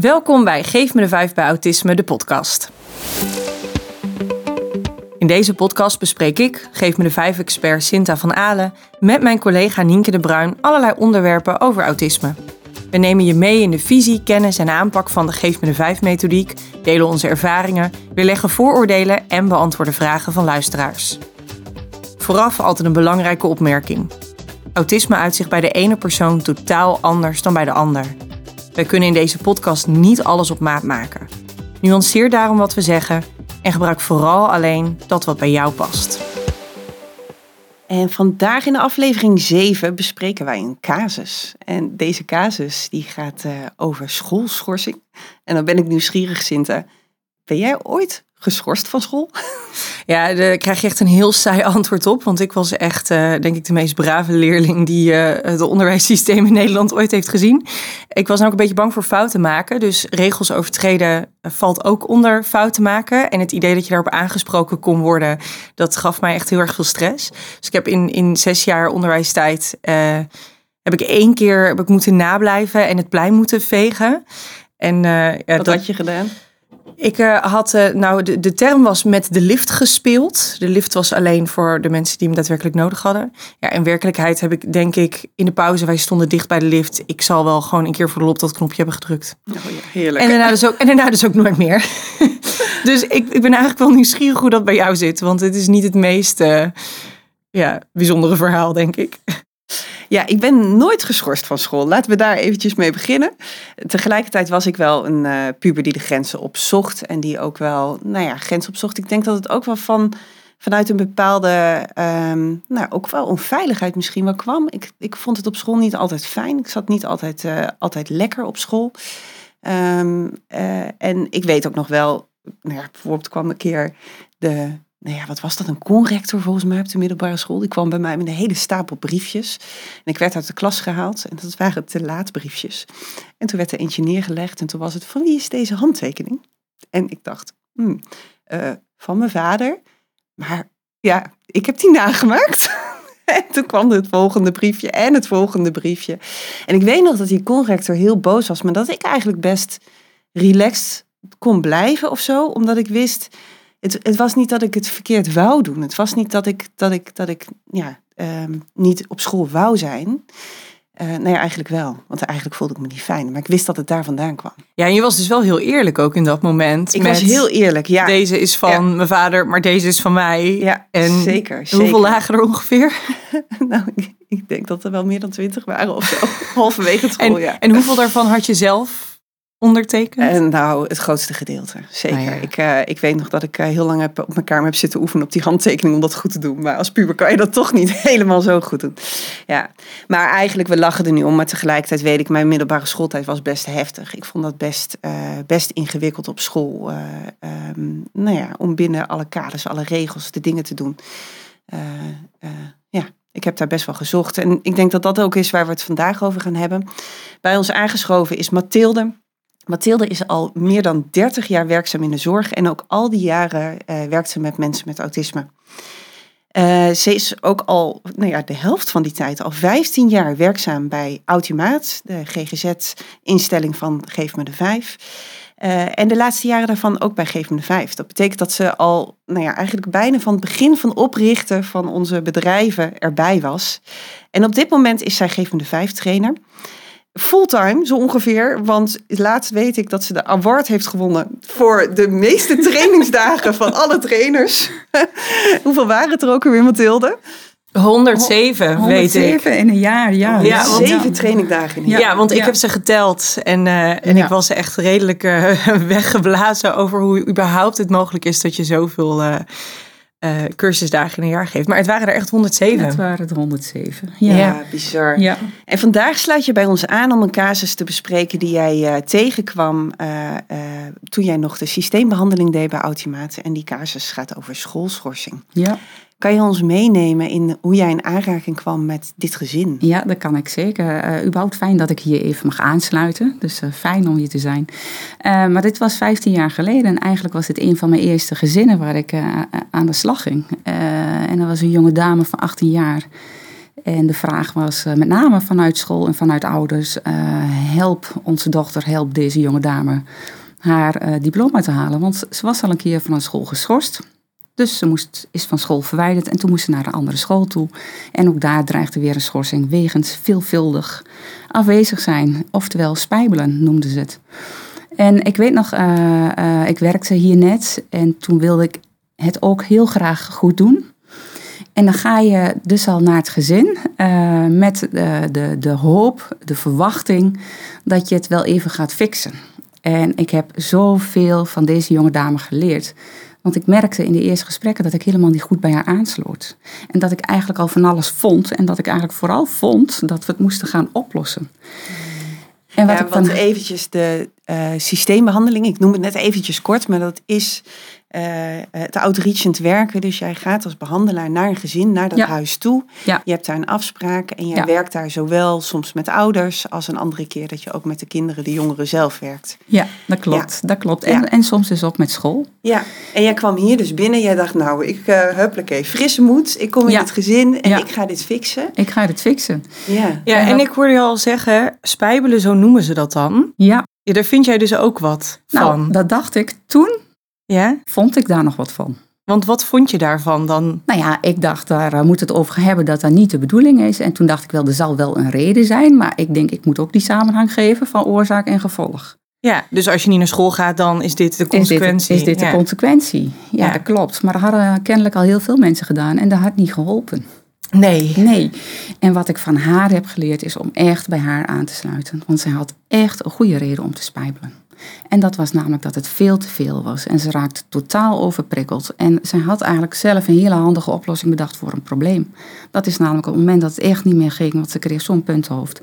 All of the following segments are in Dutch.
Welkom bij Geef me de vijf bij Autisme, de podcast. In deze podcast bespreek ik, Geef me de vijf expert Sinta van Alen, met mijn collega Nienke de Bruin allerlei onderwerpen over autisme. We nemen je mee in de visie, kennis en aanpak van de Geef me de vijf methodiek, delen onze ervaringen, weerleggen vooroordelen en beantwoorden vragen van luisteraars. Vooraf altijd een belangrijke opmerking. Autisme uit zich bij de ene persoon totaal anders dan bij de ander. Wij kunnen in deze podcast niet alles op maat maken. Nuanceer daarom wat we zeggen en gebruik vooral alleen dat wat bij jou past. En vandaag in de aflevering 7 bespreken wij een casus. En deze casus die gaat uh, over schoolschorsing. En dan ben ik nieuwsgierig, Sinta. Ben jij ooit geschorst van school? Ja, daar krijg je echt een heel saai antwoord op. Want ik was echt, uh, denk ik, de meest brave leerling die uh, het onderwijssysteem in Nederland ooit heeft gezien. Ik was ook een beetje bang voor fouten maken. Dus regels overtreden valt ook onder fouten maken. En het idee dat je daarop aangesproken kon worden, dat gaf mij echt heel erg veel stress. Dus ik heb in, in zes jaar onderwijstijd, uh, heb ik één keer heb ik moeten nablijven en het plein moeten vegen. En, ja, Wat dat, had je gedaan? Ik uh, had, uh, nou, de, de term was met de lift gespeeld. De lift was alleen voor de mensen die hem daadwerkelijk nodig hadden. Ja, in werkelijkheid heb ik, denk ik, in de pauze, wij stonden dicht bij de lift. Ik zal wel gewoon een keer voor de lop dat knopje hebben gedrukt. Oh ja, heerlijk. En daarna dus ook, en daarna dus ook nooit meer. dus ik, ik ben eigenlijk wel nieuwsgierig hoe dat bij jou zit. Want het is niet het meest uh, ja, bijzondere verhaal, denk ik. Ja, ik ben nooit geschorst van school. Laten we daar eventjes mee beginnen. Tegelijkertijd was ik wel een uh, puber die de grenzen opzocht. En die ook wel, nou ja, grenzen opzocht. Ik denk dat het ook wel van, vanuit een bepaalde, um, nou ook wel onveiligheid misschien wel kwam. Ik, ik vond het op school niet altijd fijn. Ik zat niet altijd, uh, altijd lekker op school. Um, uh, en ik weet ook nog wel, nou ja, bijvoorbeeld kwam een keer de nou ja, wat was dat? Een conrector volgens mij op de middelbare school. Die kwam bij mij met een hele stapel briefjes. En ik werd uit de klas gehaald en dat waren te laat briefjes. En toen werd er eentje neergelegd en toen was het, van wie is deze handtekening? En ik dacht, hmm, uh, van mijn vader. Maar ja, ik heb die nagemaakt. En toen kwam het volgende briefje en het volgende briefje. En ik weet nog dat die conrector heel boos was, maar dat ik eigenlijk best relaxed kon blijven of zo. Omdat ik wist, het, het was niet dat ik het verkeerd wou doen. Het was niet dat ik, dat ik, dat ik ja, um, niet op school wou zijn. Uh, nee, eigenlijk wel. Want eigenlijk voelde ik me niet fijn. Maar ik wist dat het daar vandaan kwam. Ja, en je was dus wel heel eerlijk ook in dat moment. Ik was heel eerlijk, ja. Deze is van ja. mijn vader, maar deze is van mij. Ja, en zeker. Hoeveel zeker. lagen er ongeveer? nou, ik, ik, denk dat er wel meer dan twintig waren of zo. Halverwege het school, en, ja. En hoeveel daarvan had je zelf ondertekend? En nou, het grootste gedeelte, zeker. Nou ja. ik, uh, ik weet nog dat ik uh, heel lang heb op mijn kamer heb zitten oefenen op die handtekening om dat goed te doen. Maar als puber kan je dat toch niet helemaal zo goed doen. Ja, maar eigenlijk, we lachen er nu om. Maar tegelijkertijd weet ik, mijn middelbare schooltijd was best heftig. Ik vond dat best, uh, best ingewikkeld op school. Um, nou ja, om binnen alle kaders, alle regels, de dingen te doen. ja, ik heb daar best wel gezocht. En ik denk dat dat ook is waar we het vandaag over gaan hebben. Bij ons aangeschoven is Mathilde. Mathilde is al meer dan 30 jaar werkzaam in de zorg en ook al die jaren uh, werkt ze met mensen met autisme. Uh, ze is ook al nou ja, de helft van die tijd, al 15 jaar werkzaam bij Autimaat, de GGZ-instelling van Geef me de Vijf. Uh, en de laatste jaren daarvan ook bij Geef me de Vijf. Dat betekent dat ze al nou ja, eigenlijk bijna van het begin van oprichten van onze bedrijven erbij was. En op dit moment is zij Geef me de Vijf trainer fulltime, zo ongeveer. Want laatst weet ik dat ze de award heeft gewonnen voor de meeste trainingsdagen van alle trainers. Hoeveel waren het er ook weer, Mathilde? 107, 107 weet ik. in een jaar, ja. ja zeven ja. trainingdagen in een jaar. Ja, want ik ja. heb ze geteld en, uh, en ik was echt redelijk uh, weggeblazen over hoe überhaupt het mogelijk is dat je zoveel... Uh, uh, cursusdagen in een jaar geeft. Maar het waren er echt 107. Het waren er 107. Ja, ja bizar. Ja. En vandaag sluit je bij ons aan om een casus te bespreken die jij uh, tegenkwam uh, toen jij nog de systeembehandeling deed bij Automaat. En die casus gaat over schoolschorsing. Ja. Kan je ons meenemen in hoe jij in aanraking kwam met dit gezin? Ja, dat kan ik zeker. Uh, überhaupt fijn dat ik hier even mag aansluiten. Dus uh, fijn om hier te zijn. Uh, maar dit was 15 jaar geleden. En eigenlijk was het een van mijn eerste gezinnen waar ik aan de slag ging. en dat was een jonge dame van 18 jaar. En de vraag was met name vanuit school en vanuit ouders: help onze dochter, help deze jonge dame haar diploma te halen. Want ze was al een keer van een school geschorst. Dus ze moest, is van school verwijderd en toen moest ze naar een andere school toe. En ook daar dreigde weer een schorsing wegens veelvuldig afwezig zijn. Oftewel spijbelen noemden ze het. En ik weet nog, uh, uh, ik werkte hier net en toen wilde ik het ook heel graag goed doen. En dan ga je dus al naar het gezin uh, met de, de, de hoop, de verwachting dat je het wel even gaat fixen. En ik heb zoveel van deze jonge dame geleerd. Want ik merkte in de eerste gesprekken dat ik helemaal niet goed bij haar aansloot. En dat ik eigenlijk al van alles vond. En dat ik eigenlijk vooral vond dat we het moesten gaan oplossen. En wat ja, ik van... want eventjes de uh, systeembehandeling, ik noem het net eventjes kort, maar dat is uh, het outreachend werken. Dus jij gaat als behandelaar naar een gezin, naar dat Ja. huis toe. Ja. Je hebt daar een afspraak en jij Ja. werkt daar zowel soms met ouders als een andere keer dat je ook met de kinderen, de jongeren zelf werkt. Ja, dat klopt. Dat klopt. En, Ja. en soms dus ook met school. Ja, en jij kwam hier dus binnen. Jij dacht, nou, ik uh, huppakee, frisse moed. Ik kom in Ja. het gezin en Ja. ik ga dit fixen. Ik ga dit fixen. Ja. Ja, En en dat- ik hoorde je al zeggen, spijbelen, zo noemen ze dat dan. Ja, Ja, daar vind jij dus ook wat nou, van. dat dacht ik. Toen Ja? vond ik daar nog wat van. Want wat vond je daarvan dan? Nou ja, ik dacht, daar uh, moet het over hebben dat dat niet de bedoeling is. En toen dacht ik wel, er zal wel een reden zijn. Maar ik denk, ik moet ook die samenhang geven van oorzaak en gevolg. Ja, dus als je niet naar school gaat, dan is dit de consequentie. Is dit, is dit Ja. de consequentie? Ja, Ja. dat klopt. Maar dat hadden kennelijk al heel veel mensen gedaan. En dat had niet geholpen. Nee. Nee. En wat ik van haar heb geleerd is om echt bij haar aan te sluiten. Want zij had echt een goede reden om te spijbelen. En dat was namelijk dat het veel te veel was. En ze raakte totaal overprikkeld. En zij had eigenlijk zelf een hele handige oplossing bedacht voor een probleem. Dat is namelijk op het moment dat het echt niet meer ging, want ze kreeg zo'n punthoofd.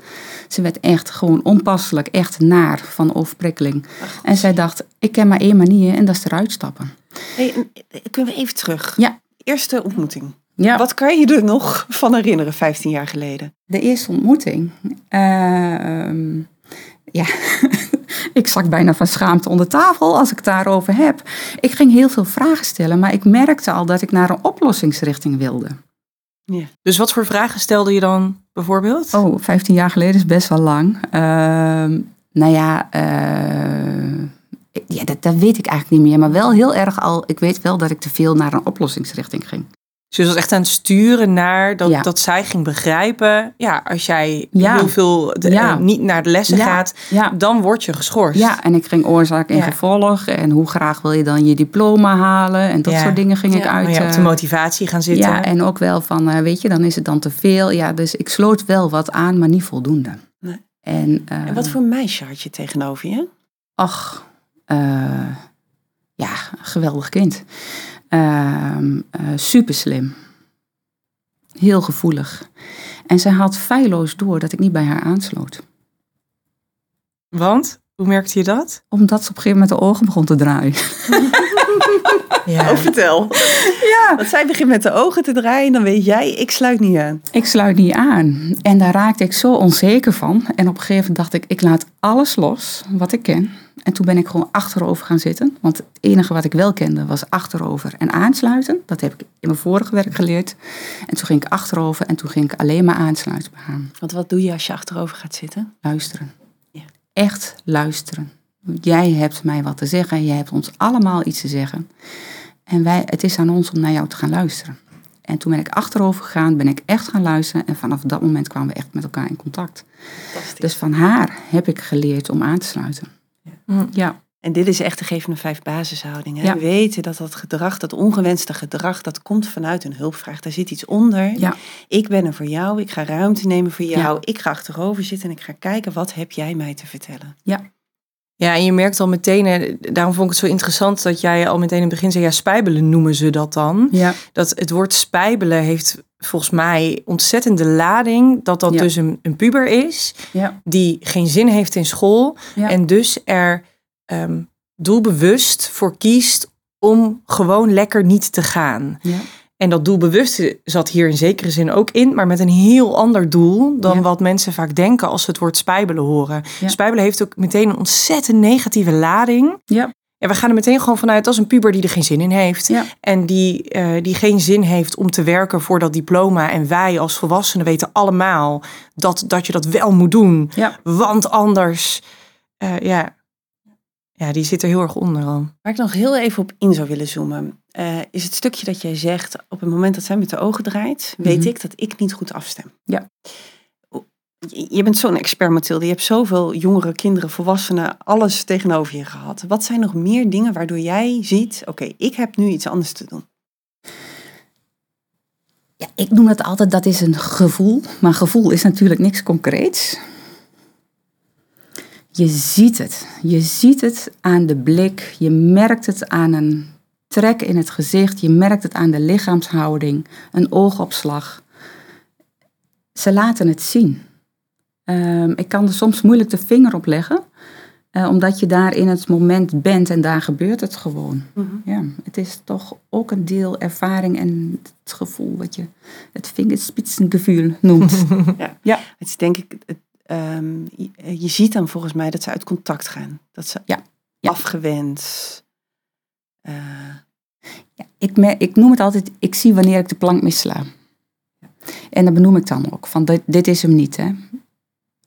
Ze werd echt gewoon onpasselijk, echt naar van overprikkeling. En zij dacht, ik ken maar één manier en dat is eruit stappen. Hey, en, kunnen we even terug? Ja. Eerste ontmoeting. Ja. Wat kan je er nog van herinneren, 15 jaar geleden? De eerste ontmoeting. Ehm, ja, ik zak bijna van schaamte onder tafel als ik het daarover heb. Ik ging heel veel vragen stellen, maar ik merkte al dat ik naar een oplossingsrichting wilde. Dus wat voor vragen stelde je dan bijvoorbeeld? Oh, 15 jaar geleden is best wel lang. Ehm, nou ja, eh, ja dat, dat weet ik eigenlijk niet meer. Maar wel heel erg al, ik weet wel dat ik te veel naar een oplossingsrichting ging. Dus je was echt aan het sturen naar dat, Ja. dat zij ging begrijpen. Ja, als jij Ja. heel veel de- Ja. eh, niet naar de lessen Ja. gaat, Ja. dan word je geschorst. Ja, en ik ging oorzaak en Ja. gevolg. En hoe graag wil je dan je diploma halen? En dat Ja. soort dingen ging ik Ja, uit. Maar ja, op de eh, motivatie gaan zitten. Ja, en ook wel van, eh, weet je, dan is het dan te veel. Ja, dus ik sloot wel wat aan, maar niet voldoende. Nee. En, eh, En wat voor meisje had je tegenover je? Ach, eh, ja, geweldig kind. Ehm super slim. Heel gevoelig. En zij had feilloos door dat ik niet bij haar aansloot. Want, hoe merkte je dat? Omdat ze op een gegeven moment de ogen begon te draaien. Ja. Oh, vertel. Ja. Want zij begint met de ogen te draaien, dan weet jij, ik sluit niet aan. Ik sluit niet aan. En daar raakte ik zo onzeker van. En op een gegeven moment dacht ik, ik laat alles los wat ik ken. En toen ben ik gewoon achterover gaan zitten. Want het enige wat ik wel kende was achterover en aansluiten. Dat heb ik in mijn vorige werk geleerd. En toen ging ik achterover en toen ging ik alleen maar aansluiten bij haar. Want wat doe je als je achterover gaat zitten? Luisteren. Ja. Echt luisteren. Jij hebt mij wat te zeggen. Jij hebt ons allemaal iets te zeggen. En wij, het is aan ons om naar jou te gaan luisteren. En toen ben ik achterover gegaan, ben ik echt gaan luisteren. En vanaf dat moment kwamen we echt met elkaar in contact. Dus van haar heb ik geleerd om aan te sluiten. Hm. Ja, En dit is echt de gevende vijf basishouding. Hè? Ja. Weten dat dat gedrag, dat ongewenste gedrag, dat komt vanuit een hulpvraag. Daar zit iets onder. Ja. Ik ben er voor jou, ik ga ruimte nemen voor jou. Ja. Ik ga achterover zitten en ik ga kijken, wat heb jij mij te vertellen? Ja, en je merkt al meteen, daarom vond ik het zo interessant dat jij al meteen in het begin zei, ja, spijbelen noemen ze dat dan. ja, Dat het woord spijbelen heeft volgens mij ontzettende lading, dat dat Ja. dus een, een puber is, ja, die geen zin heeft in school ja. en dus er ehm, doelbewust voor kiest om gewoon lekker niet te gaan. En dat doelbewuste zat hier in zekere zin ook in, maar met een heel ander doel dan Ja. wat mensen vaak denken als ze het woord spijbelen horen. Ja. Spijbelen heeft ook meteen een ontzettend negatieve lading. Ja. Ja, we gaan er meteen gewoon vanuit als een puber die er geen zin in heeft. Ja. En die, eh, die geen zin heeft om te werken voor dat diploma. En wij als volwassenen weten allemaal dat, dat je dat wel moet doen. Want anders, eh, ja. Ja, die zit er heel erg onder al. Waar ik nog heel even op in zou willen zoomen, eh, is het stukje dat jij zegt, op het moment dat zij met de ogen draait, weet Mhm. ik dat ik niet goed afstem. Ja. Je bent zo'n expert, Mathilde. Je hebt zoveel jongeren, kinderen, volwassenen, alles tegenover je gehad. Wat zijn nog meer dingen waardoor jij ziet, oké, ik heb nu iets anders te doen? Ja, ik noem het altijd, dat is een gevoel. Maar gevoel is natuurlijk niks concreets. Je ziet het. Je ziet het aan de blik. Je merkt het aan een trek in het gezicht. Je merkt het aan de lichaamshouding. Een oogopslag. Ze laten het zien. Ehm, ik kan er soms moeilijk de vinger op leggen. eh, omdat je daar in het moment bent en daar gebeurt het gewoon. Ja, het is toch ook een deel ervaring en het gevoel wat je het vingerspitsengevoel noemt. Het is denk ik, het, ehm, je, je ziet dan volgens mij dat ze uit contact gaan. Dat ze Ja, ja. afgewend. eh, Ja, ik, mer- ik noem het altijd, ik zie wanneer ik de plank missla. En dat benoem ik dan ook, van dit, dit is hem niet. Hè.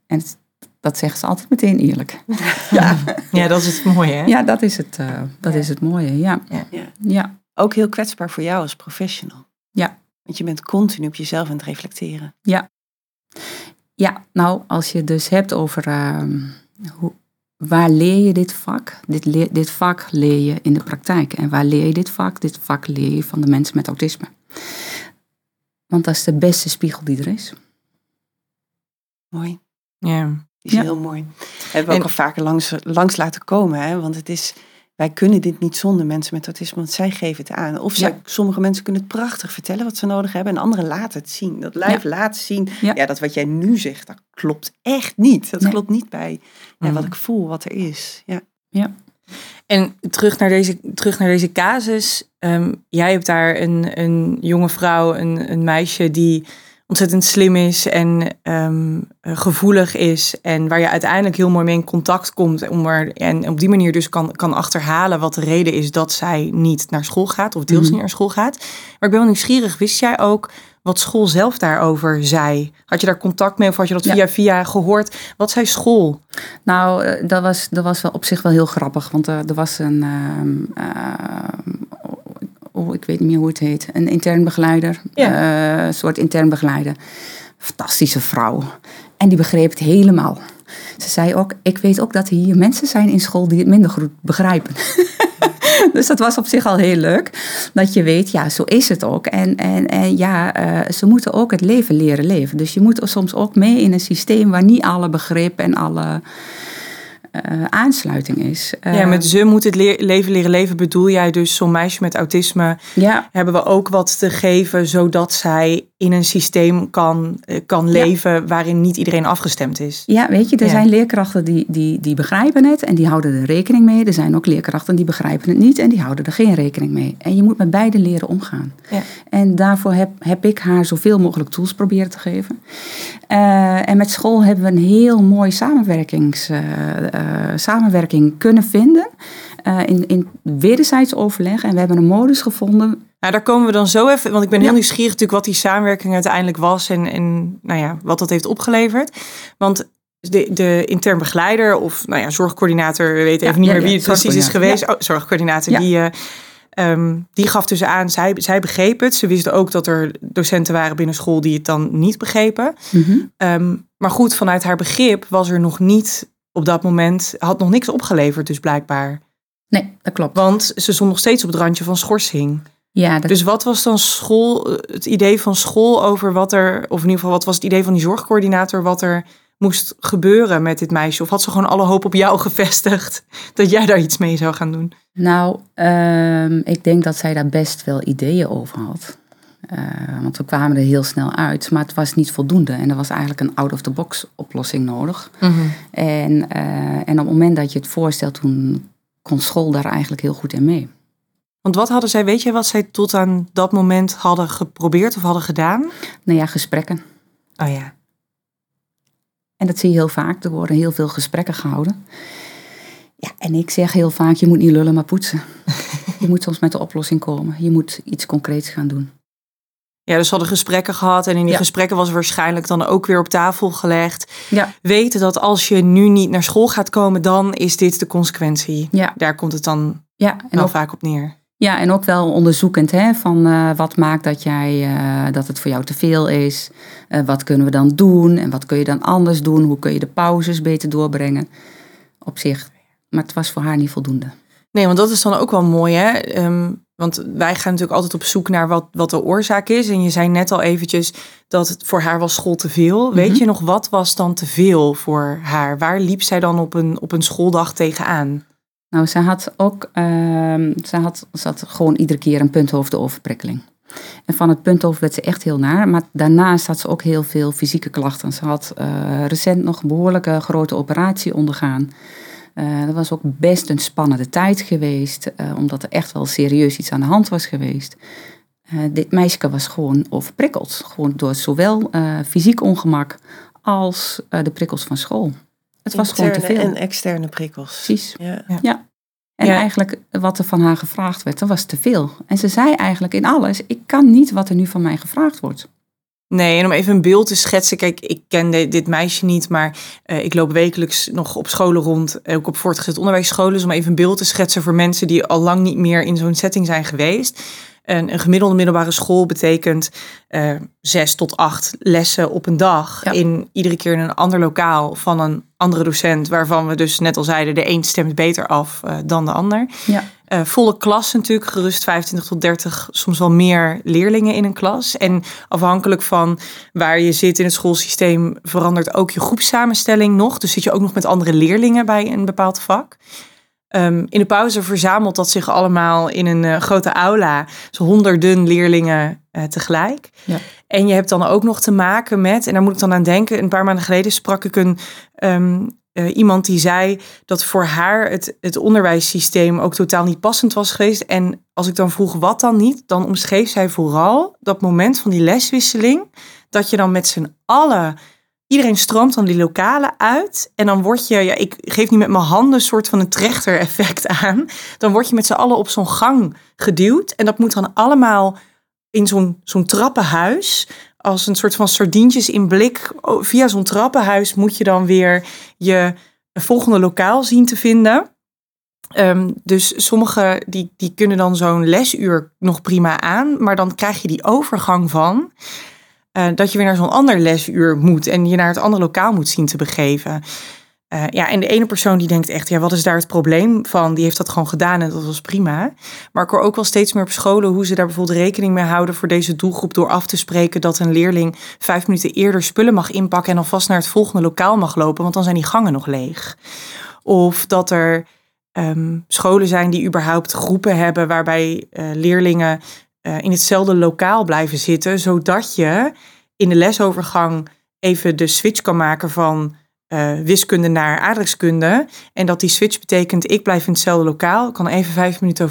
En het- dat zeggen ze altijd meteen eerlijk. Ja, ja dat is het mooie hè? Ja, dat is het, eh, dat Ja. is het mooie, ja. Ja. Ja, ook heel kwetsbaar voor jou als professional. Ja. Want je bent continu op jezelf aan het reflecteren. ja nou, als je het dus hebt over ehm, hoe, waar leer je dit vak? Dit, leer, dit vak leer je in de praktijk. En waar leer je dit vak? Dit vak leer je van de mensen met autisme. Want dat is de beste spiegel die er is. Mooi. Ja. Die is Ja. heel mooi. Hebben we ook al vaker langs, langs laten komen. Hè? Want het is, wij kunnen dit niet zonder mensen met autisme. Want zij geven het aan. Of zij, Ja. sommige mensen kunnen het prachtig vertellen wat ze nodig hebben. En anderen laten het zien. Dat lijf laat zien. Ja. Ja. dat wat jij nu zegt, dat klopt echt niet. Dat Nee. klopt niet bij ja, Mhm. wat ik voel, wat er is. Ja. En terug naar deze, terug naar deze casus. Ehm, jij hebt daar een, een jonge vrouw, een, een meisje die ontzettend slim is en ehm, eh, gevoelig is. En waar je uiteindelijk heel mooi mee in contact komt. Om er, en op die manier dus kan, kan achterhalen wat de reden is dat zij niet naar school gaat. Of deels Mhm. niet naar school gaat. Maar ik ben wel nieuwsgierig. Wist jij ook wat school zelf daarover zei? Had je daar contact mee of had je dat Ja. via via gehoord? Wat zei school? Nou, eh, dat was, dat was wel op zich wel heel grappig. Want eh, er was een, ehm, ehm, oh, ik weet niet meer hoe het heet, een intern begeleider. Ja. Eh, een soort intern begeleider. Fantastische vrouw. En die begreep het helemaal. Ze zei ook, ik weet ook dat er hier mensen zijn in school die het minder goed begrijpen. dus dat was op zich al heel leuk. Dat je weet, ja, zo is het ook. En, en, en ja, eh, ze moeten ook het leven leren leven. Dus je moet soms ook mee in een systeem waar niet alle begrip en alle eh, aansluiting is. Ja, Eh, met ze moet het le- leven leren leven bedoel jij dus zo'n meisje met autisme ja, hebben we ook wat te geven zodat zij in een systeem kan, eh, kan leven waarin niet iedereen afgestemd is. Ja, weet je, er Ja. zijn leerkrachten die, die, die begrijpen het en die houden er rekening mee. Er zijn ook leerkrachten die begrijpen het niet en die houden er geen rekening mee. En je moet met beide leren omgaan. Ja. En daarvoor heb, heb ik haar zoveel mogelijk tools proberen te geven. Eh, en met school hebben we een heel mooi samenwerkings, eh, samenwerking kunnen vinden. in, in wederzijds overleg. En we hebben een modus gevonden Nou, daar komen we dan zo even, want ik ben heel Ja. nieuwsgierig natuurlijk wat die samenwerking uiteindelijk was en, en nou ja, wat dat heeft opgeleverd. Want de, de intern begeleider of nou ja, zorgcoördinator, we weten Ja, even niet meer wie het precies is geweest. Oh, zorgcoördinator, die, eh, ehm, die gaf dus aan, zij, zij begreep het. Ze wisten ook dat er docenten waren binnen school die het dan niet begrepen. Mhm. Ehm, maar goed, vanuit haar begrip was er nog niet op dat moment, had nog niks opgeleverd dus blijkbaar. Nee, dat klopt. Want ze stond nog steeds op het randje van schorsing. Ja, dat, Dus wat was dan school, het idee van school over wat er, of in ieder geval wat was het idee van die zorgcoördinator, wat er moest gebeuren met dit meisje? Of had ze gewoon alle hoop op jou gevestigd dat jij daar iets mee zou gaan doen? Nou, ehm, ik denk dat zij daar best wel ideeën over had. Eh, want we kwamen er heel snel uit, maar het was niet voldoende. En er was eigenlijk een out-of-the-box oplossing nodig. En, eh, en op het moment dat je het voorstelt, toen kon school daar eigenlijk heel goed in mee. Want wat hadden zij, weet je wat zij tot aan dat moment hadden geprobeerd of hadden gedaan? Nou ja, gesprekken. Oh ja. En dat zie je heel vaak. Er worden heel veel gesprekken gehouden. Ja, en ik zeg heel vaak, je moet niet lullen, maar poetsen. je moet soms met de oplossing komen. Je moet iets concreets gaan doen. Ja, dus we hadden gesprekken gehad en in die Ja. gesprekken was waarschijnlijk dan ook weer op tafel gelegd. Ja. Weten dat als je nu niet naar school gaat komen, dan is dit de consequentie. Ja. Daar komt het dan Ja, en wel vaak op neer. Ja, en ook wel onderzoekend, hè, van eh, wat maakt dat, jij, eh, dat het voor jou te veel is. Eh, wat kunnen we dan doen en wat kun je dan anders doen? Hoe kun je de pauzes beter doorbrengen? Op zich. Maar het was voor haar niet voldoende. Nee, want dat is dan ook wel mooi, hè? Ehm, want wij gaan natuurlijk altijd op zoek naar wat, wat de oorzaak is. En je zei net al eventjes dat het voor haar was school te veel. Weet Mhm. je nog, wat was dan te veel voor haar? Waar liep zij dan op een, op een schooldag tegenaan? Nou, ze had ook, ehm, ze, had, ze had gewoon iedere keer een punthoofdoverprikkeling. En van het punthoofd werd ze echt heel naar. Maar daarnaast had ze ook heel veel fysieke klachten. Ze had eh, recent nog een behoorlijke grote operatie ondergaan. Eh, dat was ook best een spannende tijd geweest, eh, omdat er echt wel serieus iets aan de hand was geweest. Dit meisje was gewoon overprikkeld. Gewoon door zowel fysiek ongemak als de prikkels van school. Het was gewoon te veel. En externe prikkels. Precies. Ja. En Ja. eigenlijk wat er van haar gevraagd werd, dat was te veel. En ze zei eigenlijk in alles, ik kan niet wat er nu van mij gevraagd wordt. Nee, en om even een beeld te schetsen. Kijk, ik ken de- dit meisje niet, maar eh, ik loop wekelijks nog op scholen rond. Ook op voortgezet onderwijsscholen. Dus om even een beeld te schetsen voor mensen die al lang niet meer in zo'n setting zijn geweest. Een, een gemiddelde middelbare school betekent eh, zes tot acht lessen op een dag. Ja. In iedere keer in een ander lokaal van een andere docent. Waarvan we dus net al zeiden, de een stemt beter af eh, dan de ander. Ja. Eh, volle klas natuurlijk, gerust 25 tot 30, soms wel meer leerlingen in een klas. En afhankelijk van waar je zit in het schoolsysteem verandert ook je groepssamenstelling nog. Dus zit je ook nog met andere leerlingen bij een bepaald vak. Ehm, in de pauze verzamelt dat zich allemaal in een eh, grote aula. Dus honderden leerlingen eh, tegelijk. Ja. En je hebt dan ook nog te maken met, en daar moet ik dan aan denken, een paar maanden geleden sprak ik een, ehm, eh, iemand die zei dat voor haar het, het onderwijssysteem ook totaal niet passend was geweest. En als ik dan vroeg wat dan niet, dan omschreef zij vooral dat moment van die leswisseling, dat je dan met z'n allen Iedereen stroomt dan die lokalen uit. En dan word je, ja, ik geef niet met mijn handen een soort van een trechter-effect aan. Dan word je met z'n allen op zo'n gang geduwd. En dat moet dan allemaal in zo'n zo'n trappenhuis. Als een soort van sardientjes in blik. Via zo'n trappenhuis moet je dan weer je volgende lokaal zien te vinden. Ehm, dus sommigen die, die kunnen dan zo'n lesuur nog prima aan. Maar dan krijg je die overgang van. Eh, dat je weer naar zo'n ander lesuur moet. En je naar het andere lokaal moet zien te begeven. Eh, ja, en de ene persoon die denkt echt, ja, wat is daar het probleem van? Die heeft dat gewoon gedaan en dat was prima. Maar ik hoor ook wel steeds meer op scholen hoe ze daar bijvoorbeeld rekening mee houden voor deze doelgroep door af te spreken dat een leerling vijf minuten eerder spullen mag inpakken en alvast naar het volgende lokaal mag lopen, want dan zijn die gangen nog leeg. Of dat er ehm, scholen zijn die überhaupt groepen hebben waarbij eh, leerlingen in hetzelfde lokaal blijven zitten, zodat je in de lesovergang even de switch kan maken van eh, wiskunde naar aardrijkskunde. En dat die switch betekent, ik blijf in hetzelfde lokaal. Kan even vijf minuten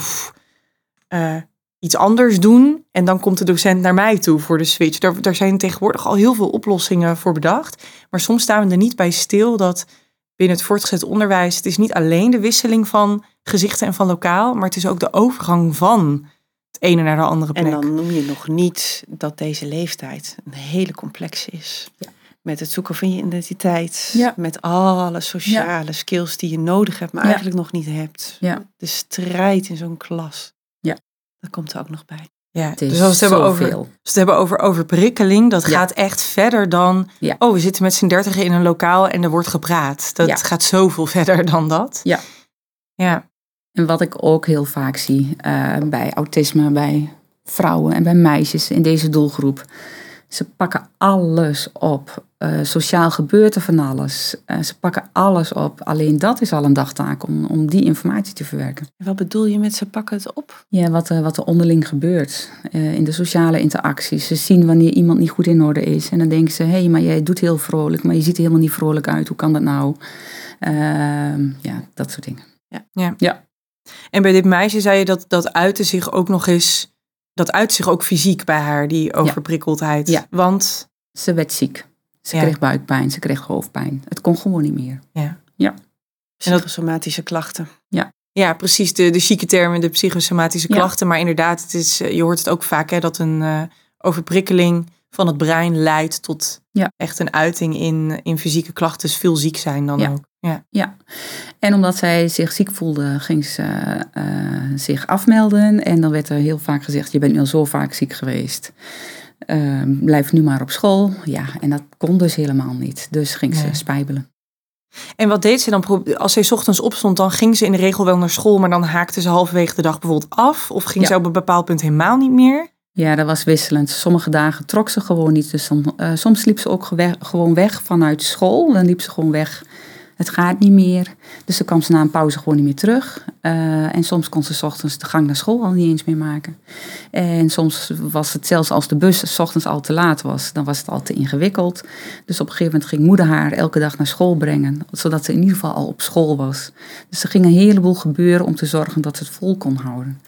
eh, iets anders doen. En dan komt de docent naar mij toe voor de switch. Daar zijn tegenwoordig al heel veel oplossingen voor bedacht. Maar soms staan we er niet bij stil dat binnen het voortgezet onderwijs... het is niet alleen de wisseling van gezichten en van lokaal... maar het is ook de overgang van het ene naar de andere plek. En dan noem je nog niet dat deze leeftijd een hele complexe is. Met het zoeken van je identiteit. Ja. Met alle sociale skills die je nodig hebt, maar Ja. eigenlijk nog niet hebt. Ja. De strijd in zo'n klas. Ja. Dat komt er ook nog bij. ja, dus als we het hebben over. Als we het hebben over overprikkeling, dat Ja. gaat echt verder dan. Ja. Oh, we zitten met z'n dertigen in een lokaal en er wordt gepraat. Dat Ja. gaat zoveel verder dan dat. Ja. Ja. En wat ik ook heel vaak zie eh, bij autisme, bij vrouwen en bij meisjes in deze doelgroep. Ze pakken alles op. Eh, sociaal gebeurt er van alles. Eh, ze pakken alles op. Alleen dat is al een dagtaak om, om die informatie te verwerken. En wat bedoel je met ze pakken het op? Ja, wat, er- wat er onderling gebeurt in de sociale interacties. Ze zien wanneer iemand niet goed in orde is. En dan denken ze, hé, hey, maar jij doet heel vrolijk, maar je ziet er helemaal niet vrolijk uit. Hoe kan dat nou? Ehm, ja, dat soort dingen. En bij dit meisje zei je dat dat uitte zich ook nog eens. Dat uit zich ook fysiek bij haar, die overprikkeldheid. Ja. Want Ze werd ziek. Ze Ja. kreeg buikpijn, ze kreeg hoofdpijn. Het kon gewoon niet meer. ja. Ja. Psychosomatische klachten. Ja, precies. De, de chique termen, de psychosomatische Ja. klachten. Maar inderdaad, het is, eh, je hoort het ook vaak hè, dat een eh, overprikkeling van het brein leidt tot Ja. echt een uiting in, in fysieke klachten. Dus veel ziek zijn dan Ja. ook. Ja. Ja, en omdat zij zich ziek voelde, ging ze eh, zich afmelden. En dan werd er heel vaak gezegd, je bent nu al zo vaak ziek geweest. Eh, blijf nu maar op school. Ja, en dat kon dus helemaal niet. Dus ging ze Nee. spijbelen. En wat deed ze dan? Als zij 's ochtends opstond, dan ging ze in de regel wel naar school. Maar dan haakte ze halverwege de dag bijvoorbeeld af. Of ging Ja. ze op een bepaald punt helemaal niet meer. Ja, dat was wisselend. Sommige dagen trok ze gewoon niet. Dus eh, soms liep ze ook gewoon weg vanuit school. Dan liep ze gewoon weg. Het gaat niet meer. Dus dan kwam ze na een pauze gewoon niet meer terug. Eh, en soms kon ze 's ochtends de gang naar school al niet eens meer maken. En soms was het zelfs als de bus 's ochtends al te laat was, dan was het al te ingewikkeld. Dus op een gegeven moment ging moeder haar elke dag naar school brengen, zodat ze in ieder geval al op school was. Dus er ging een heleboel gebeuren om te zorgen dat ze het vol kon houden.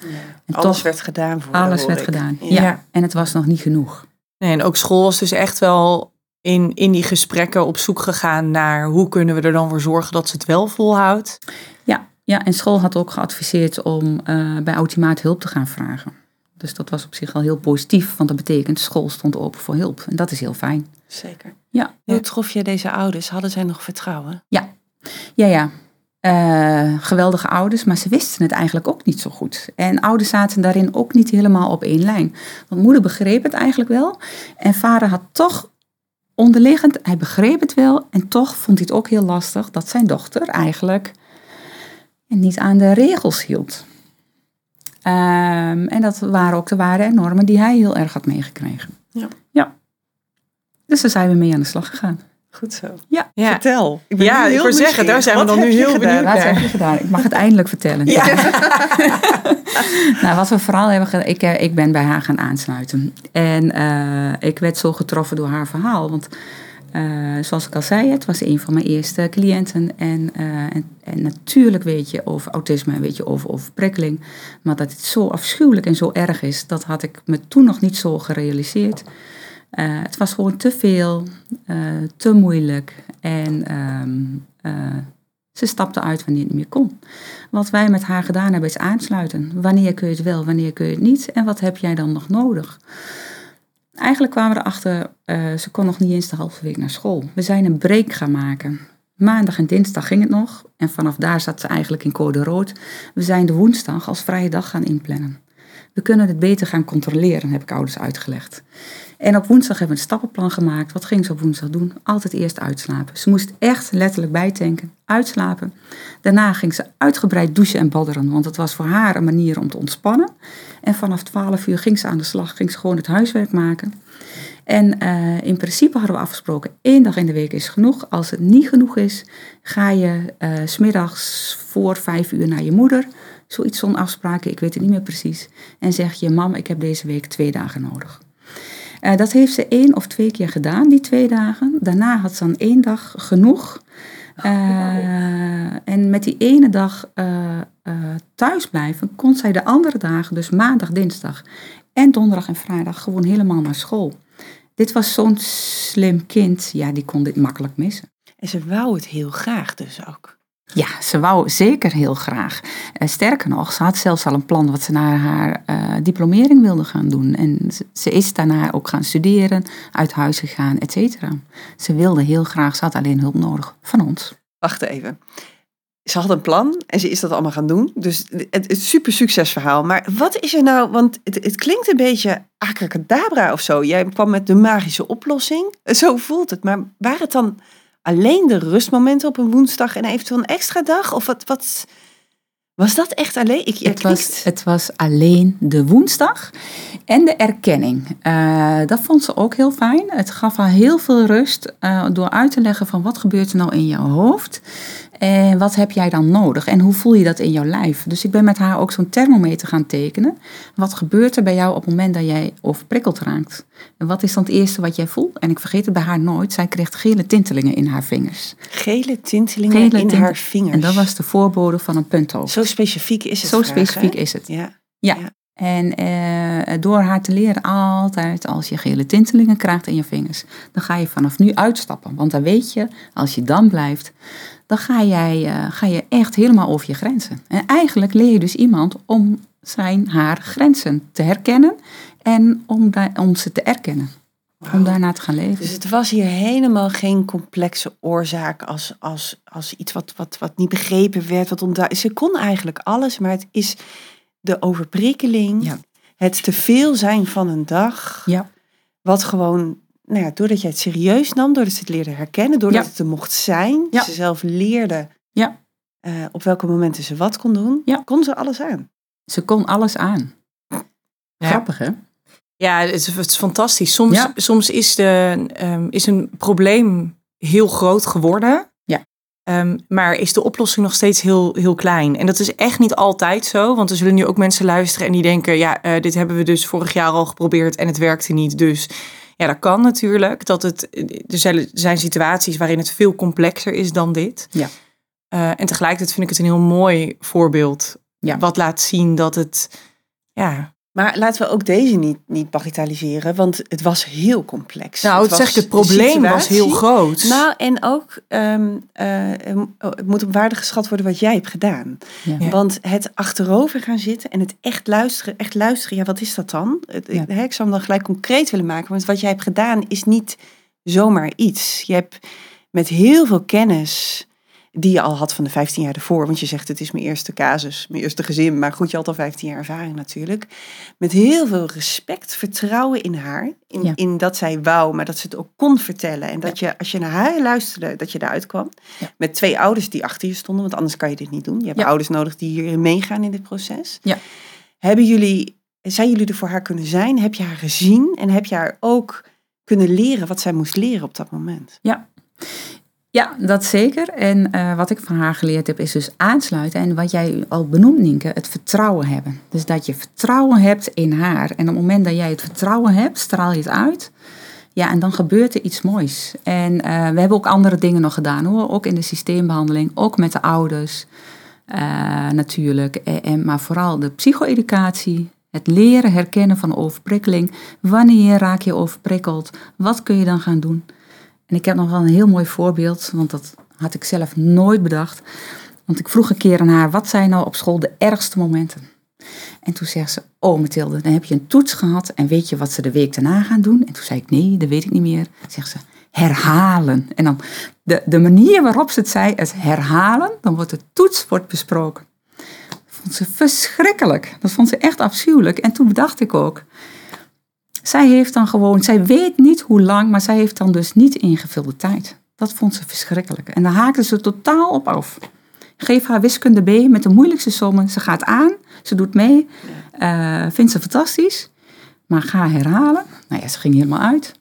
En Alles toch, werd gedaan voor alles werd ik. gedaan. Ja. Ja. en het was nog niet genoeg. Nee, en ook school was dus echt wel in, in die gesprekken op zoek gegaan naar hoe kunnen we er dan voor zorgen dat ze het wel volhoudt. Ja, ja, en school had ook geadviseerd om eh, bij Ultimaat hulp te gaan vragen. Dus dat was op zich al heel positief, want dat betekent school stond open voor hulp. En dat is heel fijn. Zeker. Ja, Hoe trof je deze ouders? Hadden zij nog vertrouwen? ja, ja. Eh, geweldige ouders, maar ze wisten het eigenlijk ook niet zo goed. En ouders zaten daarin ook niet helemaal op één lijn. Want moeder begreep het eigenlijk wel. En vader had toch onderliggend, hij begreep het wel. En toch vond hij het ook heel lastig dat zijn dochter eigenlijk niet aan de regels hield. Ehm, en dat waren ook de waarden en normen die hij heel erg had meegekregen. Ja. ja. Dus daar zijn we mee aan de slag gegaan. Goed zo. Ja. Ja, Vertel. Ik ben Ja, nu ik heel wou zeggen, daar zijn we Wat dan nu heel gedaan? benieuwd Wat naar. heb je gedaan? Ik mag het eindelijk vertellen. nou, wat we vooral hebben gedaan, ik, eh, ik ben bij haar gaan aansluiten. En eh, ik werd zo getroffen door haar verhaal. Want eh, zoals ik al zei, het was een van mijn eerste cliënten. En, eh, en, en natuurlijk weet je over autisme en weet je over overprikkeling. Maar dat het zo afschuwelijk en zo erg is, dat had ik me toen nog niet zo gerealiseerd. Eh, het was gewoon te veel, eh, te moeilijk. En ehm, eh, ze stapte uit wanneer het niet meer kon. Wat wij met haar gedaan hebben is aansluiten. Wanneer kun je het wel, wanneer kun je het niet en wat heb jij dan nog nodig? Eigenlijk kwamen we erachter, ze kon nog niet eens de halve week naar school. We zijn een break gaan maken. Maandag en dinsdag ging het nog en vanaf daar zat ze eigenlijk in code rood. We zijn de woensdag als vrije dag gaan inplannen. We kunnen het beter gaan controleren, heb ik ouders uitgelegd. En op woensdag hebben we een stappenplan gemaakt. Wat ging ze op woensdag doen? Altijd eerst uitslapen. Ze moest echt letterlijk bijtanken, uitslapen. Daarna ging ze uitgebreid douchen en badderen, want het was voor haar een manier om te ontspannen. En vanaf 12 uur ging ze aan de slag, ging ze gewoon het huiswerk maken. En eh, in principe hadden we afgesproken, één dag in de week is genoeg. Als het niet genoeg is, ga je eh, s smiddags voor vijf uur naar je moeder. Zoiets zo'n afspraken, ik weet het niet meer precies. En zeg je, mam, ik heb deze week twee dagen nodig. Eh, dat heeft ze één of twee keer gedaan, die twee dagen. Daarna had ze dan één dag genoeg. Eh, en met die ene dag eh, eh, thuis blijven, kon zij de andere dagen, dus maandag, dinsdag en donderdag en vrijdag, gewoon helemaal naar school. Dit was zo'n slim kind, ja, die kon dit makkelijk missen. En ze wou het heel graag dus ook. Ja, ze wou zeker heel graag. Eh, sterker nog, ze had zelfs al een plan wat ze naar haar eh, diplomering wilde gaan doen. En ze, is daarna ook gaan studeren, uit huis gegaan, et cetera. Ze wilde heel graag, ze had alleen hulp nodig van ons. Wacht even. Ze had een plan en ze is dat allemaal gaan doen. Dus het, het super succesverhaal. Maar wat is er nou, want het, het klinkt een beetje abracadabra of zo. Jij kwam met de magische oplossing. Zo voelt het. Maar waren het dan alleen de rustmomenten op een woensdag en eventueel een extra dag? Of wat, wat was dat echt alleen? Ik, Het was, het was alleen de woensdag en de erkenning. Eh, dat vond ze ook heel fijn. Het gaf haar heel veel rust eh, door uit te leggen van wat gebeurt er nou in jouw hoofd. En wat heb jij dan nodig? En hoe voel je dat in jouw lijf? Dus ik ben met haar ook zo'n thermometer gaan tekenen. Wat gebeurt er bij jou op het moment dat jij overprikkeld raakt? En wat is dan het eerste wat jij voelt? En ik vergeet het bij haar nooit. Zij kreeg gele tintelingen in haar vingers. Gele tintelingen Gele in haar vingers. En dat was de voorbode van een punthoofd. Zo specifiek is het. Zo graag, specifiek is het. Ja. Ja. Ja. En eh, door haar te leren altijd, als je gele tintelingen krijgt in je vingers, dan ga je vanaf nu uitstappen. Want dan weet je, als je dan blijft, dan ga, jij, eh, ga je echt helemaal over je grenzen. En eigenlijk leer je dus iemand om zijn, haar grenzen te herkennen en om, om ze te erkennen. Om daarna te gaan leven. Dus het was hier helemaal geen complexe oorzaak als, als, als iets wat, wat, wat niet begrepen werd. Wat ontdu- Ze kon eigenlijk alles, maar het is de overprikkeling, Ja. het te veel zijn van een dag. Ja. Wat gewoon, nou ja, doordat jij het serieus nam, doordat ze het leerde herkennen, doordat Ja. het er mocht zijn, Ja. ze zelf leerde Ja. eh, op welke momenten ze wat kon doen, Ja. kon ze alles aan. Ze kon alles aan. Ja. Grappig hè? Ja, het is, het is fantastisch. Soms, Ja. soms is, de, ehm, is een probleem heel groot geworden. Ja. Ehm, maar is de oplossing nog steeds heel, heel klein. En dat is echt niet altijd zo. Want er zullen nu ook mensen luisteren en die denken... ja, eh, dit hebben we dus vorig jaar al geprobeerd en het werkte niet. Dus ja, dat kan natuurlijk. Dat het, er zijn- er zijn situaties waarin het veel complexer is dan dit. Ja. Eh, en tegelijkertijd vind ik het een heel mooi voorbeeld. Ja. Wat laat zien dat het... Ja, Maar laten we ook deze niet, niet bagatelliseren, want het was heel complex. Nou, het was zeg ik, het de probleem was heel groot. Nou, en ook, ehm, eh, het moet op waarde geschat worden wat jij hebt gedaan. Ja. Want het achterover gaan zitten en het echt luisteren, echt luisteren, ja, wat is dat dan? Het- Ja. hè, ik zou hem dan gelijk concreet willen maken, want wat jij hebt gedaan is niet zomaar iets. Je hebt met heel veel kennis die je al had van de 15 jaar ervoor, want je zegt het is mijn eerste casus, mijn eerste gezin, maar goed, je had al 15 jaar ervaring natuurlijk. Met heel veel respect, vertrouwen in haar, in, Ja. in dat zij wou, maar dat ze het ook kon vertellen. En dat je, als je naar haar luisterde, dat je eruit kwam. Ja. Met twee ouders die achter je stonden, want anders kan je dit niet doen. Je hebt ouders nodig die hierin meegaan in dit proces. Ja. Hebben jullie, zijn jullie er voor haar kunnen zijn? Heb je haar gezien en heb je haar ook kunnen leren wat zij moest leren op dat moment? Ja, dat zeker. En eh, wat ik van haar geleerd heb, is dus aansluiten. En wat jij al benoemt, Nienke, het vertrouwen hebben. Dus dat je vertrouwen hebt in haar. En op het moment dat jij het vertrouwen hebt, straal je het uit. Ja, en dan gebeurt er iets moois. En eh, we hebben ook andere dingen nog gedaan hoor. Ook in de systeembehandeling, ook met de ouders eh, natuurlijk. En, en- maar vooral de psycho-educatie. Het leren herkennen van overprikkeling. Wanneer raak je overprikkeld? Wat kun je dan gaan doen? En ik heb nog wel een heel mooi voorbeeld, want dat had ik zelf nooit bedacht. Want ik vroeg een keer aan haar, wat zijn nou op school de ergste momenten? En toen zegt ze, oh Mathilde, dan heb je een toets gehad en weet je wat ze de week daarna gaan doen? En toen zei ik, nee, dat weet ik niet meer. Zegt ze, herhalen. En dan de, de manier waarop ze het zei, het herhalen, dan wordt de toets wordt besproken. Dat vond ze verschrikkelijk. Dat vond ze echt afschuwelijk. En toen bedacht ik ook, zij heeft dan gewoon, zij weet niet hoe lang, maar zij heeft dan dus niet ingevulde tijd. Dat vond ze verschrikkelijk. En daar haakte ze totaal op af. Geef haar wiskunde B met de moeilijkste sommen. Ze gaat aan, ze doet mee, eh, vindt ze fantastisch. Maar ga herhalen. Nou ja, ze ging helemaal uit.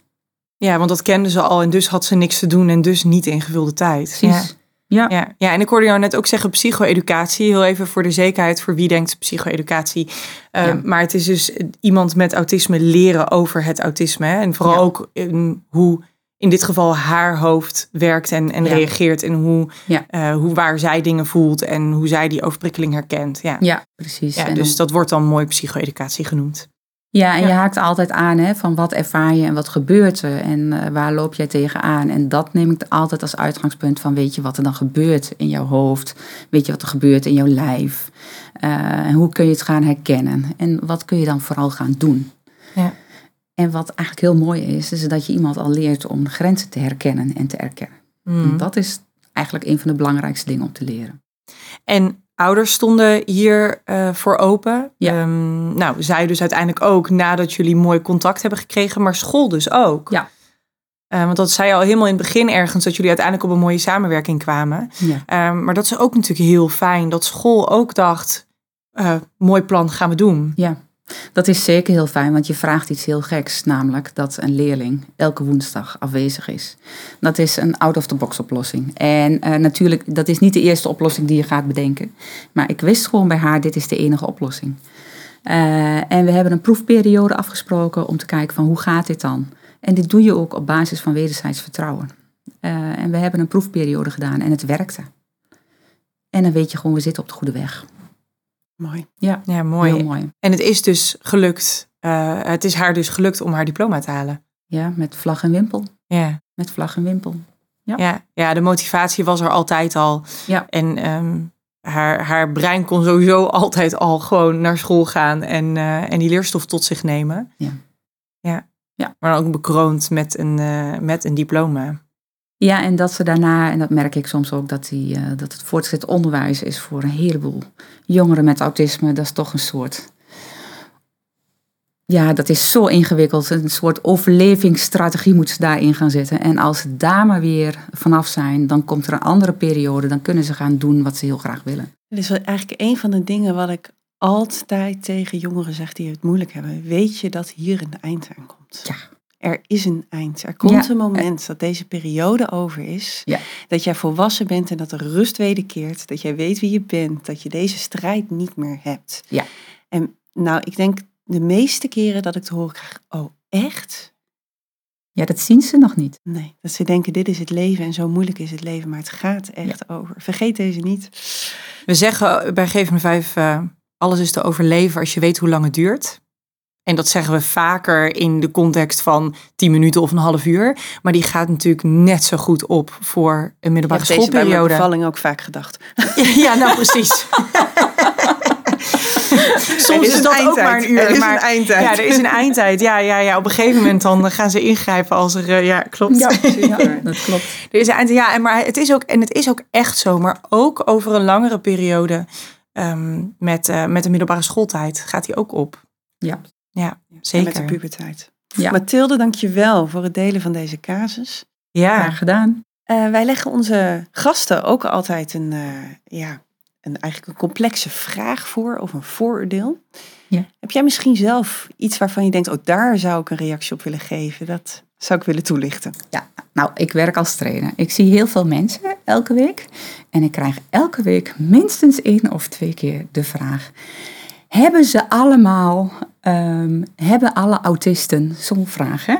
Ja, want dat kende ze al en dus had ze niks te doen en dus niet ingevulde tijd. Precies. Ja. Ja, ja, en ik hoorde jou net ook zeggen psycho-educatie. Heel even voor de zekerheid voor wie denkt psycho-educatie. Uh, Ja. Maar het is dus iemand met autisme leren over het autisme. Hè? En vooral Ja. ook in hoe in dit geval haar hoofd werkt en, en Ja. reageert. En hoe, Ja. eh, hoe waar zij dingen voelt en hoe zij die overprikkeling herkent. Ja, Ja, precies. ja En dus dan- dat wordt dan mooi psycho-educatie genoemd. Ja, en Ja. je haakt altijd aan hè, van wat ervaar je en wat gebeurt er en eh, waar loop jij tegenaan. En dat neem ik altijd als uitgangspunt van weet je wat er dan gebeurt in jouw hoofd, weet je wat er gebeurt in jouw lijf. Eh, en hoe kun je het gaan herkennen en wat kun je dan vooral gaan doen. Ja. En wat eigenlijk heel mooi is, is dat je iemand al leert om grenzen te herkennen en te erkennen. Mm. En dat is eigenlijk een van de belangrijkste dingen om te leren. En ouders stonden hier eh, voor open. Ja. Ehm, nou, zij dus uiteindelijk ook nadat jullie mooi contact hebben gekregen, maar school dus ook. Ja. Eh, want dat zei je al helemaal in het begin ergens, dat jullie uiteindelijk op een mooie samenwerking kwamen. Ja. Ehm, maar dat is ook natuurlijk heel fijn, dat school ook dacht, eh, mooi plan gaan we doen. Ja, dat is zeker heel fijn, want je vraagt iets heel geks, namelijk dat een leerling elke woensdag afwezig is. Dat is een out-of-the-box oplossing. En eh, natuurlijk, dat is niet de eerste oplossing die je gaat bedenken. Maar ik wist gewoon bij haar, dit is de enige oplossing. Eh, en we hebben een proefperiode afgesproken om te kijken van hoe gaat dit dan? En dit doe je ook op basis van wederzijds vertrouwen. Eh, en we hebben een proefperiode gedaan en het werkte. En dan weet je gewoon, we zitten op de goede weg. Mooi. Ja, Ja, mooi. heel mooi. En het is dus gelukt. eh, het is haar dus gelukt om haar diploma te halen. Ja, met vlag en wimpel. Ja. Met vlag en wimpel. Ja, ja, de motivatie was er altijd al. Ja. En ehm, haar, haar brein kon sowieso altijd al gewoon naar school gaan en, eh, en die leerstof tot zich nemen. Ja. Ja. Ja. Maar dan ook bekroond met een, eh, met een diploma. Ja, en dat ze daarna, en dat merk ik soms ook, dat, die, eh, dat het voortgezet onderwijs is voor een heleboel jongeren met autisme. Dat is toch een soort. Ja, dat is zo ingewikkeld. Een soort overlevingsstrategie moet ze daarin gaan zitten. En als ze daar maar weer vanaf zijn, dan komt er een andere periode. Dan kunnen ze gaan doen wat ze heel graag willen. Dit is eigenlijk een van de dingen wat ik altijd tegen jongeren zeg die het moeilijk hebben. Weet je dat hier een eind aan komt? Ja. Er is een eind. Er komt Ja. een moment dat deze periode over is. Ja. Dat jij volwassen bent en dat er rust wederkeert. Dat jij weet wie je bent. Dat je deze strijd niet meer hebt. Ja. En nou, ik denk de meeste keren dat ik te horen krijg. Oh, echt? Ja, dat zien ze nog niet. Nee, dat ze denken dit is het leven en zo moeilijk is het leven. Maar het gaat echt over. Vergeet deze niet. We zeggen bij Geef me vijf, eh, alles is te overleven als je weet hoe lang het duurt. En dat zeggen we vaker in de context van 10 minuten of een half uur. Maar die gaat natuurlijk net zo goed op voor een middelbare Ik heb deze bij mijn schoolperiode. bevalling ook vaak gedacht. Ja, nou precies. Soms is, een dat ook maar een uur. Er is maar, een eindtijd. Ja, er is een eindtijd. Ja, ja, ja. Op een gegeven moment dan gaan ze ingrijpen als er... eh, ja, klopt. Ja, dat klopt. Er is een eind, ja, en maar het is ook, en het is ook echt zo, maar ook over een langere periode ehm, met, eh, met de middelbare schooltijd gaat hij ook op. Ja. Ja, En zeker. met de puberteit. Ja. Mathilde, dank je wel voor het delen van deze casus. Ja, Graag gedaan. Eh, wij leggen onze gasten ook altijd een, eh, ja, een, eigenlijk een complexe vraag voor of een vooroordeel. Ja. Heb jij misschien zelf iets waarvan je denkt, oh daar zou ik een reactie op willen geven? Dat zou ik willen toelichten. Nou, ik werk als trainer. Ik zie heel veel mensen elke week. En ik krijg elke week minstens één of twee keer de vraag: Hebben ze allemaal, ehm, hebben alle autisten zo'n vraag? Hè?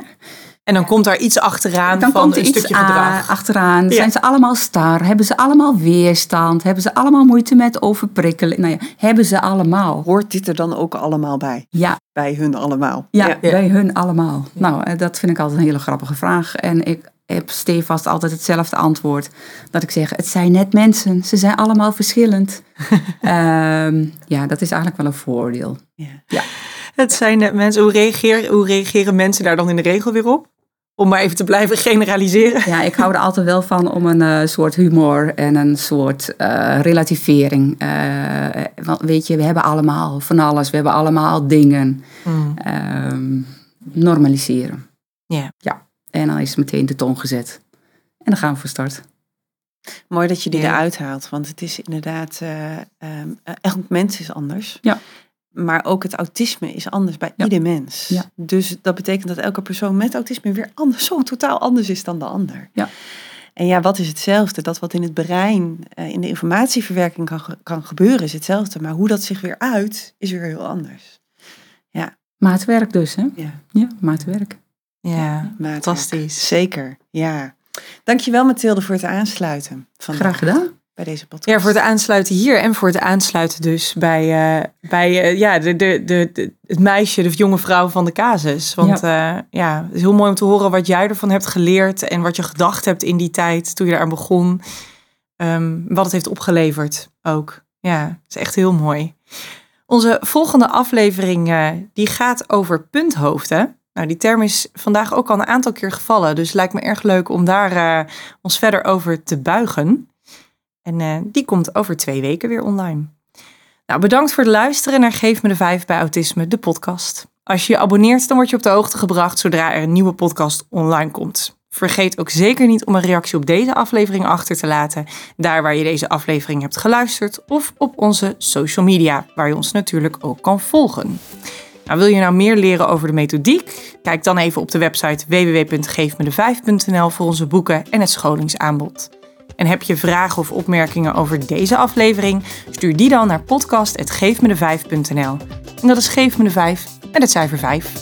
en dan komt daar iets achteraan Dan van komt er een iets stukje gedrag. achteraan. Ja. Zijn ze allemaal star? Hebben ze allemaal weerstand? Hebben ze allemaal moeite met overprikkelen? Nou ja, hebben ze allemaal? Hoort dit er dan ook allemaal bij? Ja, Bij hun allemaal? Ja, bij hun allemaal. Nou, eh, dat vind ik altijd een hele grappige vraag. En ik heb stevast altijd hetzelfde antwoord. Dat ik zeg, het zijn net mensen. Ze zijn allemaal verschillend. Ehm, ja, dat is eigenlijk wel een voordeel. Ja. Het zijn net mensen, hoe, reageer, hoe reageren mensen daar dan in de regel weer op? Om maar even te blijven generaliseren. Ja, ik hou er altijd wel van om een eh, soort humor en een soort eh, relativering. Eh, want weet je, we hebben allemaal van alles. We hebben allemaal dingen. Hmm. Ehm, normaliseren. Ja. Ja, en dan is het meteen de toon gezet. En dan gaan we voor start. Mooi dat je die Ja. eruit haalt, want het is inderdaad, eh, ehm, eh, elk mens is anders. Ja. Maar ook het autisme is anders bij Ja. ieder mens. Ja. Dus dat betekent dat elke persoon met autisme weer anders, zo totaal anders is dan de ander. Ja. En ja, wat is hetzelfde? Dat wat in het brein, eh, in de informatieverwerking kan, kan gebeuren, is hetzelfde. Maar hoe dat zich weer uit, is weer heel anders. Maatwerk dus, hè? Ja, Ja, maatwerk. Ja, maatwerk. fantastisch. Zeker, ja. Dankjewel Mathilde voor het aansluiten vandaag Graag gedaan. Bij deze podcast. Ja, voor het aansluiten hier en voor het aansluiten dus bij, eh, bij eh, ja, de, de, de, het meisje, de jonge vrouw van de casus. Want ja. ja, het is heel mooi om te horen wat jij ervan hebt geleerd en wat je gedacht hebt in die tijd toen je eraan begon. Ehm, wat het heeft opgeleverd ook. Ja, het is echt heel mooi. Onze volgende aflevering eh, die gaat over punthoofden. Nou, die term is vandaag ook al een aantal keer gevallen. Dus het lijkt me erg leuk om daar eh, ons verder over te buigen. En eh, die komt over twee weken weer online. Nou, bedankt voor het luisteren naar Geef me de Vijf bij Autisme, de podcast. Als je je abonneert, dan word je op de hoogte gebracht zodra er een nieuwe podcast online komt. Vergeet ook zeker niet om een reactie op deze aflevering achter te laten, daar waar je deze aflevering hebt geluisterd, of op onze social media, waar je ons natuurlijk ook kan volgen. Nou, wil je nou meer leren over de methodiek? Kijk dan even op de website www.geefmede5.nl voor onze boeken en het scholingsaanbod. En heb je vragen of opmerkingen over deze aflevering? Stuur die dan naar podcast.geefmede5.nl. En dat is Geef me de 5 en het cijfer 5.